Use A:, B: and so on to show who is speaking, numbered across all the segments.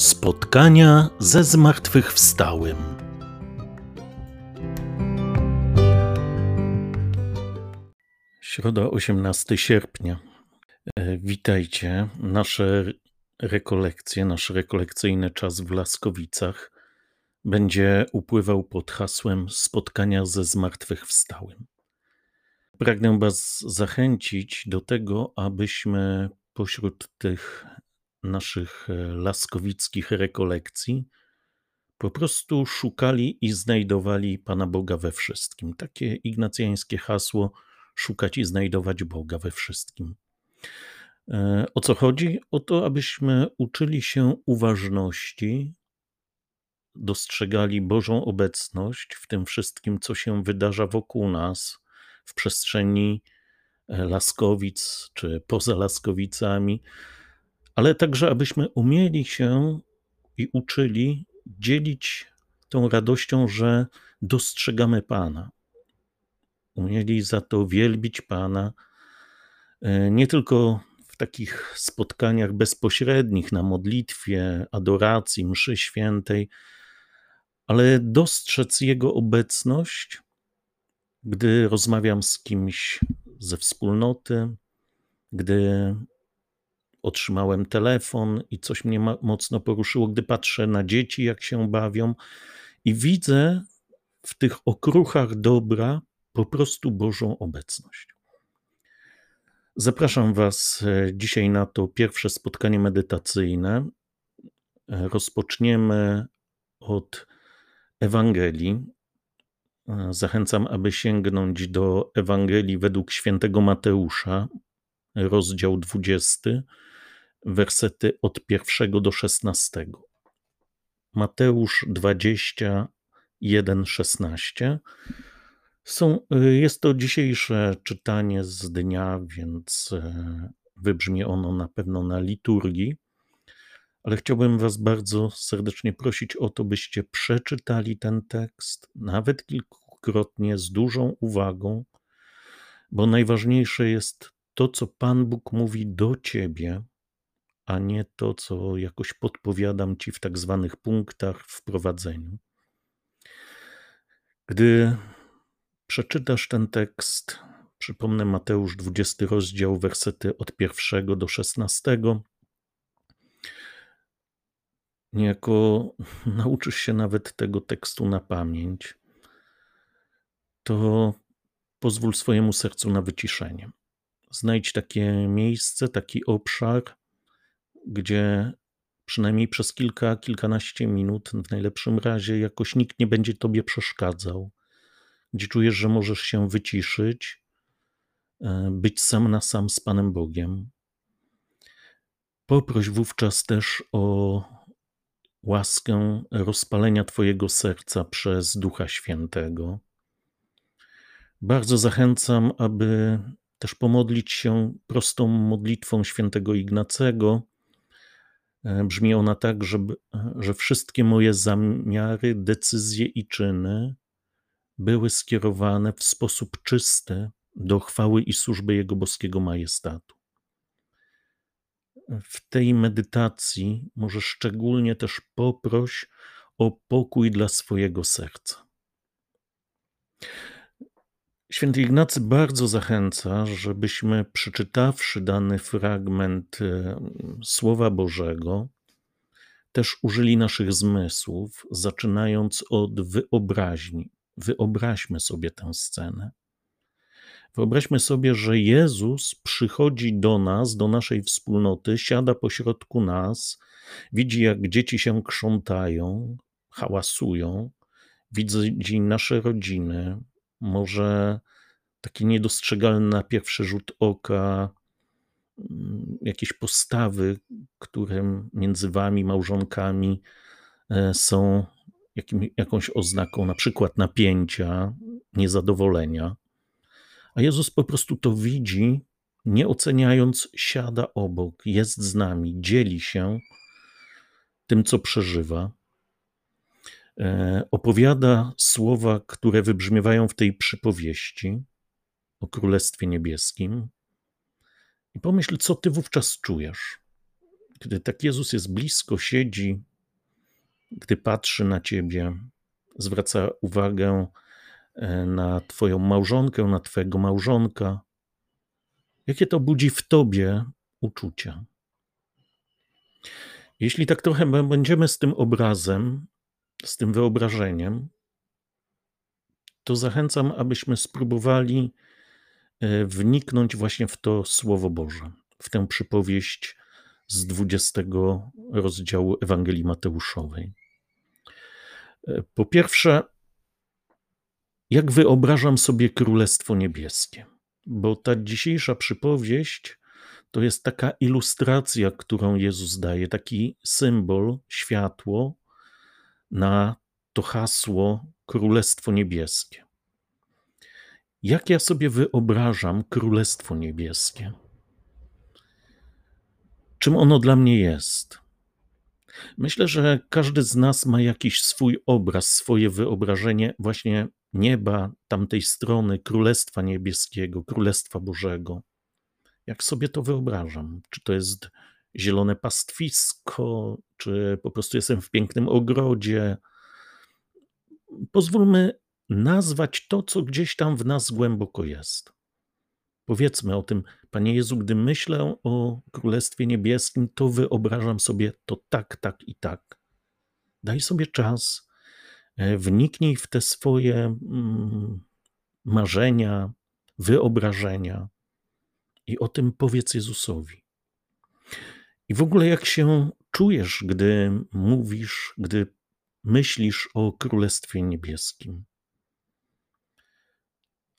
A: Spotkania ze zmartwychwstałym. Środa 18 sierpnia. E, witajcie. Nasze rekolekcje, nasz rekolekcyjny czas w Laskowicach będzie upływał pod hasłem Spotkania ze zmartwychwstałym. Pragnę Was zachęcić do tego, abyśmy pośród tych naszych e, laskowickich rekolekcji po prostu szukali i znajdowali Pana Boga we wszystkim. Takie ignacjańskie hasło: szukać i znajdować Boga we wszystkim. E, o co chodzi? O to, abyśmy uczyli się uważności, dostrzegali Bożą obecność w tym wszystkim, co się wydarza wokół nas, w przestrzeni e, Laskowic czy poza Laskowicami, ale także abyśmy umieli się i uczyli dzielić tą radością, że dostrzegamy Pana. Umieli za to wielbić Pana, e, nie tylko w takich spotkaniach bezpośrednich na modlitwie, adoracji, mszy świętej, ale dostrzec Jego obecność, gdy rozmawiam z kimś ze wspólnoty, gdy otrzymałem telefon i coś mnie mocno poruszyło, gdy patrzę na dzieci, jak się bawią i widzę w tych okruchach dobra po prostu Bożą obecność. Zapraszam Was e, dzisiaj na to pierwsze spotkanie medytacyjne. E, rozpoczniemy od Ewangelii. E, zachęcam, aby sięgnąć do Ewangelii według świętego Mateusza, rozdział 20, wersety od pierwszego do szesnastego. Mateusz 21, 16. Są, jest to dzisiejsze czytanie z dnia, więc e, wybrzmi ono na pewno na liturgii, ale chciałbym Was bardzo serdecznie prosić o to, byście przeczytali ten tekst, nawet kilkukrotnie, z dużą uwagą, bo najważniejsze jest to, co Pan Bóg mówi do Ciebie a nie to, co jakoś podpowiadam ci w tak zwanych punktach w prowadzeniu. Gdy przeczytasz ten tekst, przypomnę Mateusz 20 rozdział, wersety od pierwszego do 16, niejako nauczysz się nawet tego tekstu na pamięć, to pozwól swojemu sercu na wyciszenie. Znajdź takie miejsce, taki obszar, gdzie przynajmniej przez kilka, kilkanaście minut, w najlepszym razie, jakoś nikt nie będzie tobie przeszkadzał, gdzie czujesz, że możesz się wyciszyć, e, być sam na sam z Panem Bogiem. Poproś wówczas też o łaskę rozpalenia Twojego serca przez Ducha Świętego. Bardzo zachęcam, aby też pomodlić się prostą modlitwą świętego Ignacego, brzmi ona tak, żeby, że wszystkie moje zamiary, decyzje i czyny były skierowane w sposób czysty do chwały i służby Jego boskiego majestatu. W tej medytacji może szczególnie też poproś o pokój dla swojego serca. Święty Ignacy bardzo zachęca, żebyśmy przeczytawszy dany fragment e, Słowa Bożego, też użyli naszych zmysłów, zaczynając od wyobraźni. Wyobraźmy sobie tę scenę. Wyobraźmy sobie, że Jezus przychodzi do nas, do naszej wspólnoty, siada pośrodku nas, widzi, jak dzieci się krzątają, hałasują, widzi nasze rodziny, może takie niedostrzegalne na pierwszy rzut oka mm, jakieś postawy, które między wami, małżonkami e, są jakim, jakąś oznaką na przykład napięcia, niezadowolenia. A Jezus po prostu to widzi, nie oceniając, siada obok, jest z nami, dzieli się tym, co przeżywa. E, opowiada słowa, które wybrzmiewają w tej przypowieści o Królestwie Niebieskim. I pomyśl, co ty wówczas czujesz. Kiedy tak Jezus jest blisko, siedzi gdy patrzy na ciebie, zwraca uwagę e, na Twoją małżonkę, na Twojego małżonka, jakie to budzi w Tobie uczucia. Jeśli tak trochę będziemy z tym obrazem, z tym wyobrażeniem, to zachęcam, abyśmy spróbowali e, wniknąć właśnie w to Słowo Boże, w tę przypowieść z 20 rozdziału Ewangelii Mateuszowej. E, po pierwsze, jak wyobrażam sobie Królestwo Niebieskie? Bo ta dzisiejsza przypowieść to jest taka ilustracja, którą Jezus daje, taki symbol, światło na to hasło Królestwo Niebieskie. Jak ja sobie wyobrażam Królestwo Niebieskie? Czym ono dla mnie jest? Myślę, że każdy z nas ma jakiś swój obraz, swoje wyobrażenie właśnie nieba, tamtej strony Królestwa Niebieskiego, Królestwa Bożego. Jak sobie to wyobrażam? Czy to jest zielone pastwisko, czy po prostu jestem w pięknym ogrodzie? Pozwólmy nazwać to, co gdzieś tam w nas głęboko jest. Powiedzmy o tym, Panie Jezu, gdy myślę o Królestwie Niebieskim, to wyobrażam sobie to tak, tak i tak. Daj sobie czas, e, wniknij w te swoje mm, marzenia, wyobrażenia i o tym powiedz Jezusowi. I w ogóle, jak się czujesz, gdy mówisz, gdy myślisz o Królestwie Niebieskim?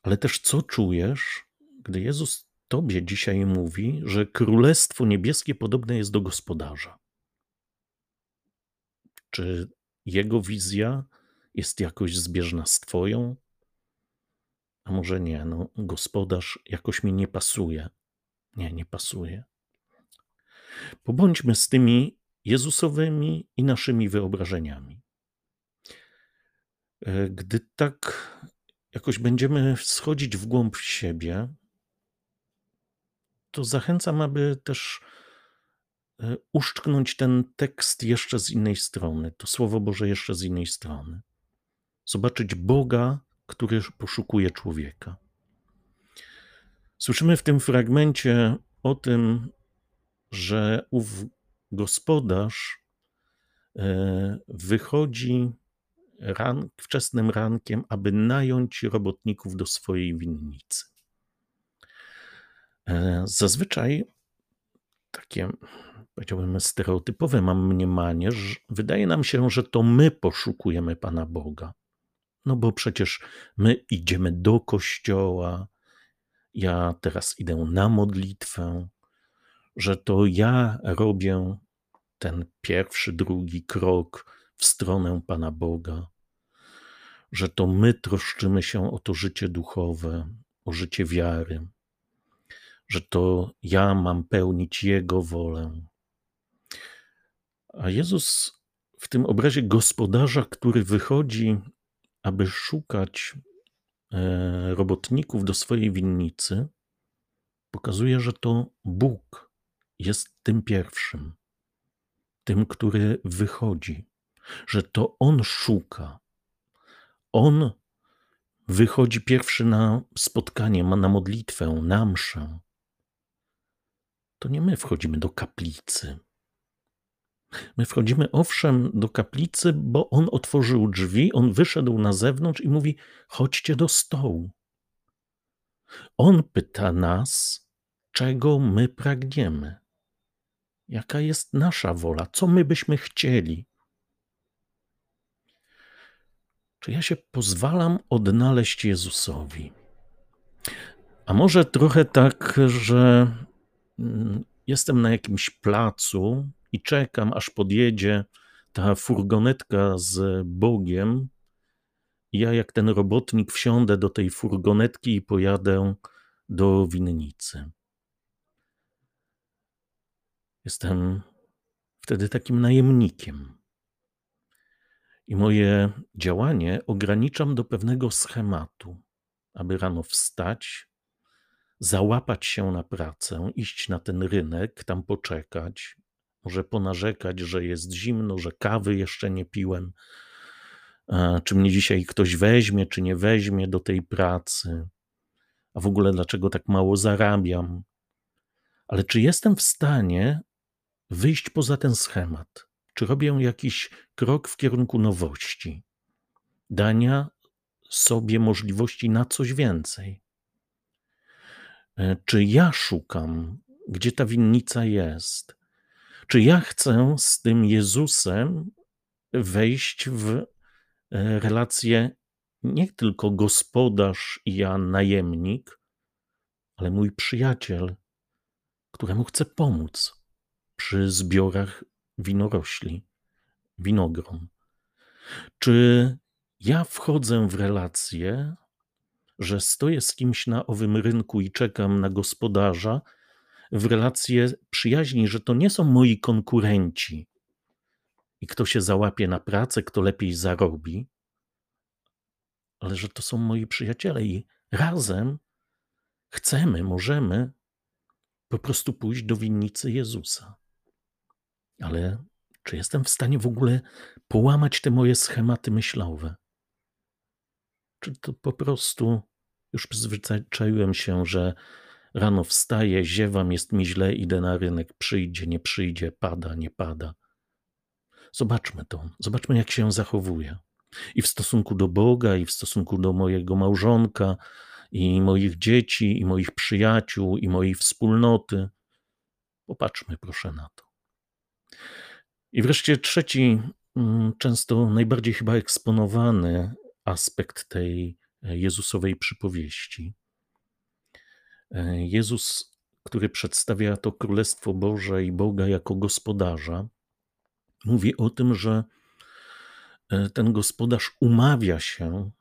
A: Ale też co czujesz, gdy Jezus Tobie dzisiaj mówi, że Królestwo Niebieskie podobne jest do gospodarza? Czy Jego wizja jest jakoś zbieżna z Twoją? A może nie, no, gospodarz jakoś mi nie pasuje. Nie, nie pasuje. Pobądźmy z tymi Jezusowymi i naszymi wyobrażeniami. E, gdy tak jakoś będziemy schodzić w głąb siebie, to zachęcam, aby też e, uszczknąć ten tekst jeszcze z innej strony, to Słowo Boże jeszcze z innej strony. Zobaczyć Boga, który poszukuje człowieka. Słyszymy w tym fragmencie o tym, że ów gospodarz e, wychodzi ran, wczesnym rankiem, aby nająć robotników do swojej winnicy. E, zazwyczaj takie, powiedziałbym, stereotypowe mam mniemanie, że wydaje nam się, że to my poszukujemy Pana Boga. No bo przecież my idziemy do kościoła, ja teraz idę na modlitwę, że to ja robię ten pierwszy, drugi krok w stronę Pana Boga, że to my troszczymy się o to życie duchowe, o życie wiary, że to ja mam pełnić Jego wolę. A Jezus w tym obrazie gospodarza, który wychodzi, aby szukać e, robotników do swojej winnicy, pokazuje, że to Bóg jest tym pierwszym, tym, który wychodzi, że to On szuka. On wychodzi pierwszy na spotkanie, na modlitwę, na mszę to nie my wchodzimy do kaplicy. My wchodzimy owszem do kaplicy, bo on otworzył drzwi, on wyszedł na zewnątrz i mówi: chodźcie do stołu. On pyta nas, czego my pragniemy, jaka jest nasza wola, co my byśmy chcieli. Czy ja się pozwalam odnaleźć Jezusowi? A może trochę tak, że Mm, jestem na jakimś placu i czekam, aż podjedzie ta furgonetka z Bogiem. Ja, jak ten robotnik, wsiądę do tej furgonetki i pojadę do winnicy. Jestem wtedy takim najemnikiem. I moje działanie ograniczam do pewnego schematu, aby rano wstać, załapać się na pracę, iść na ten rynek, tam poczekać, może ponarzekać, że jest zimno, że kawy jeszcze nie piłem, czy mnie dzisiaj ktoś weźmie, czy nie weźmie do tej pracy, a w ogóle dlaczego tak mało zarabiam. Ale czy jestem w stanie wyjść poza ten schemat? Czy robię jakiś krok w kierunku nowości, dania sobie możliwości na coś więcej? E, czy ja szukam, gdzie ta winnica jest? Czy ja chcę z tym Jezusem wejść w e, relację nie tylko gospodarz i ja najemnik, ale mój przyjaciel, któremu chcę pomóc przy zbiorach winorośli, winogron? Czy ja wchodzę w relację, że stoję z kimś na owym rynku i czekam na gospodarza, w relację przyjaźni, że to nie są moi konkurenci i kto się załapie na pracę, kto lepiej zarobi, ale że to są moi przyjaciele i razem chcemy, możemy po prostu pójść do winnicy Jezusa. Ale czy jestem w stanie w ogóle połamać te moje schematy myślowe? Czy to po prostu już przyzwyczaiłem się, że rano wstaję, ziewam, jest mi źle, idę na rynek, przyjdzie, nie przyjdzie, pada, nie pada. Zobaczmy to, zobaczmy, jak się zachowuje. I w stosunku do Boga, i w stosunku do mojego małżonka, i moich dzieci, i moich przyjaciół, i mojej wspólnoty. Popatrzmy proszę na to. I wreszcie trzeci, mm, często najbardziej chyba eksponowany aspekt tej Jezusowej przypowieści. Jezus, który przedstawia to Królestwo Boże i Boga jako gospodarza, mówi o tym, że e, ten gospodarz umawia się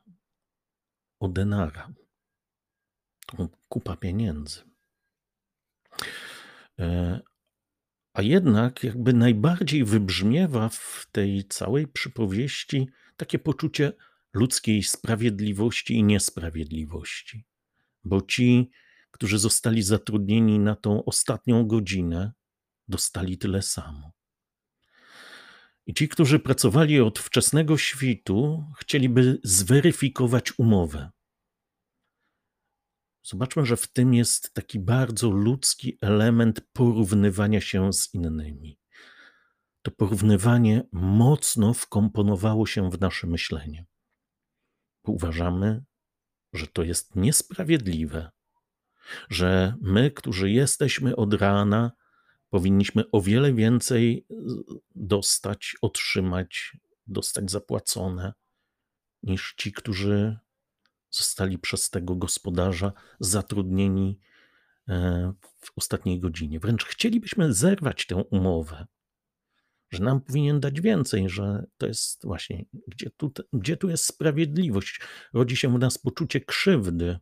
A: o denara. Kupa pieniędzy. A jednak jakby najbardziej wybrzmiewa w tej całej przypowieści takie poczucie ludzkiej sprawiedliwości i niesprawiedliwości. Bo ci, którzy zostali zatrudnieni na tą ostatnią godzinę, dostali tyle samo. I ci, którzy pracowali od wczesnego świtu, chcieliby zweryfikować umowę. Zobaczmy, że w tym jest taki bardzo ludzki element porównywania się z innymi. To porównywanie mocno wkomponowało się w nasze myślenie. Uważamy, że to jest niesprawiedliwe, że my, którzy jesteśmy od rana, powinniśmy o wiele więcej dostać, otrzymać, dostać zapłacone, niż ci, którzy zostali przez tego gospodarza zatrudnieni e, w ostatniej godzinie. Wręcz chcielibyśmy zerwać tę umowę, że nam powinien dać więcej, że to jest właśnie, gdzie tu, gdzie tu jest sprawiedliwość. Rodzi się w nas poczucie krzywdy.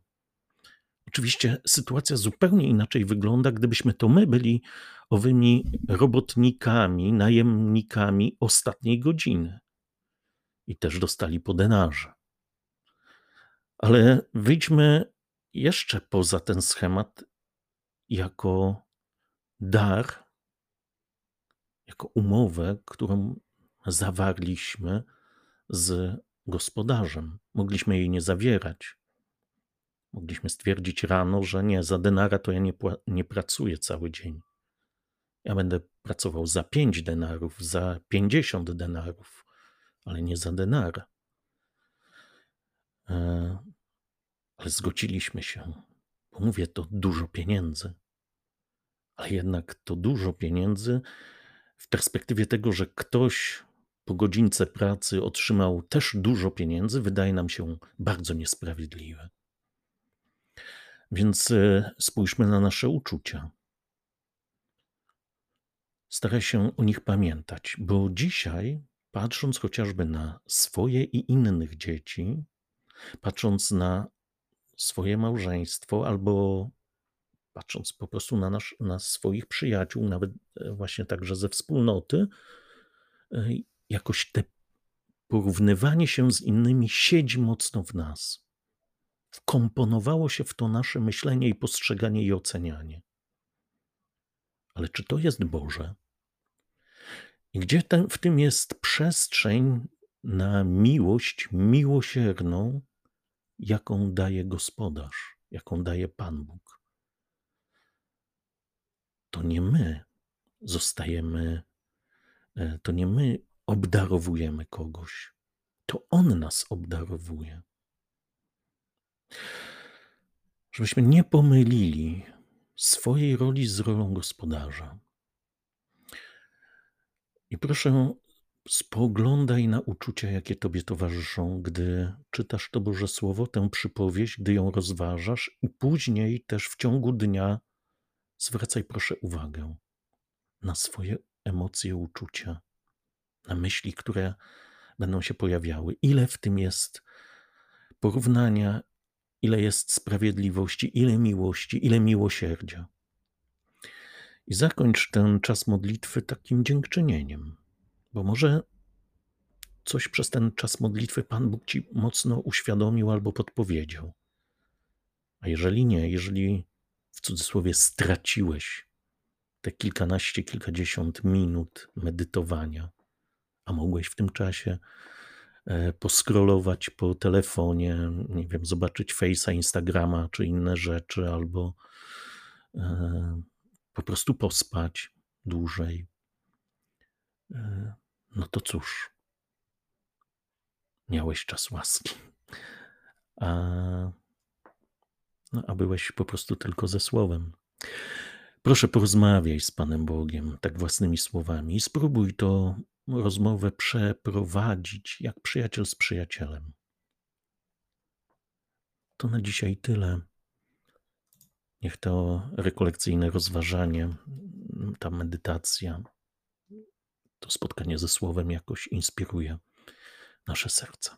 A: Oczywiście sytuacja zupełnie inaczej wygląda, gdybyśmy to my byli owymi robotnikami, najemnikami ostatniej godziny i też dostali po denarze. Ale wyjdźmy jeszcze poza ten schemat jako dar jako umowę, którą zawarliśmy z gospodarzem. Mogliśmy jej nie zawierać. Mogliśmy stwierdzić rano, że nie, za denara to ja nie, nie pracuję cały dzień. Ja będę pracował za pięć denarów, za pięćdziesiąt denarów, ale nie za denara. Ale zgodziliśmy się, bo mówię, to dużo pieniędzy. Ale jednak to dużo pieniędzy w perspektywie tego, że ktoś po godzince pracy otrzymał też dużo pieniędzy, wydaje nam się bardzo niesprawiedliwe. Więc e, spójrzmy na nasze uczucia. Staraj się o nich pamiętać, bo dzisiaj, patrząc chociażby na swoje i innych dzieci, patrząc na swoje małżeństwo albo patrząc po prostu na, nasz, na swoich przyjaciół, nawet e, właśnie także ze wspólnoty, e, jakoś te porównywanie się z innymi siedzi mocno w nas. Wkomponowało się w to nasze myślenie i postrzeganie i ocenianie. Ale czy to jest Boże? I gdzie ten, w tym jest przestrzeń na miłość miłosierną, jaką daje gospodarz, jaką daje Pan Bóg. To nie my zostajemy, e, to nie my obdarowujemy kogoś, to On nas obdarowuje. Żebyśmy nie pomylili swojej roli z rolą gospodarza. I proszę, spoglądaj na uczucia, jakie Tobie towarzyszą, gdy czytasz to Boże Słowo, tę przypowieść, gdy ją rozważasz, i później też w ciągu dnia zwracaj proszę uwagę na swoje emocje, uczucia, na myśli, które będą się pojawiały. Ile w tym jest porównania, ile jest sprawiedliwości, ile miłości, ile miłosierdzia. I zakończ ten czas modlitwy takim dziękczynieniem, bo może coś przez ten czas modlitwy Pan Bóg ci mocno uświadomił albo podpowiedział. A jeżeli nie, jeżeli w cudzysłowie straciłeś te kilkanaście, kilkadziesiąt minut medytowania, a mogłeś w tym czasie e, poskrolować po telefonie, nie wiem, zobaczyć Face'a, Instagrama czy inne rzeczy, albo e, po prostu pospać dłużej. E, no to cóż, miałeś czas łaski. A, no, a byłeś po prostu tylko ze słowem. Proszę porozmawiaj z Panem Bogiem tak własnymi słowami i spróbuj to rozmowę przeprowadzić jak przyjaciel z przyjacielem. To na dzisiaj tyle. Niech to rekolekcyjne rozważanie, ta medytacja, to spotkanie ze Słowem jakoś inspiruje nasze serca.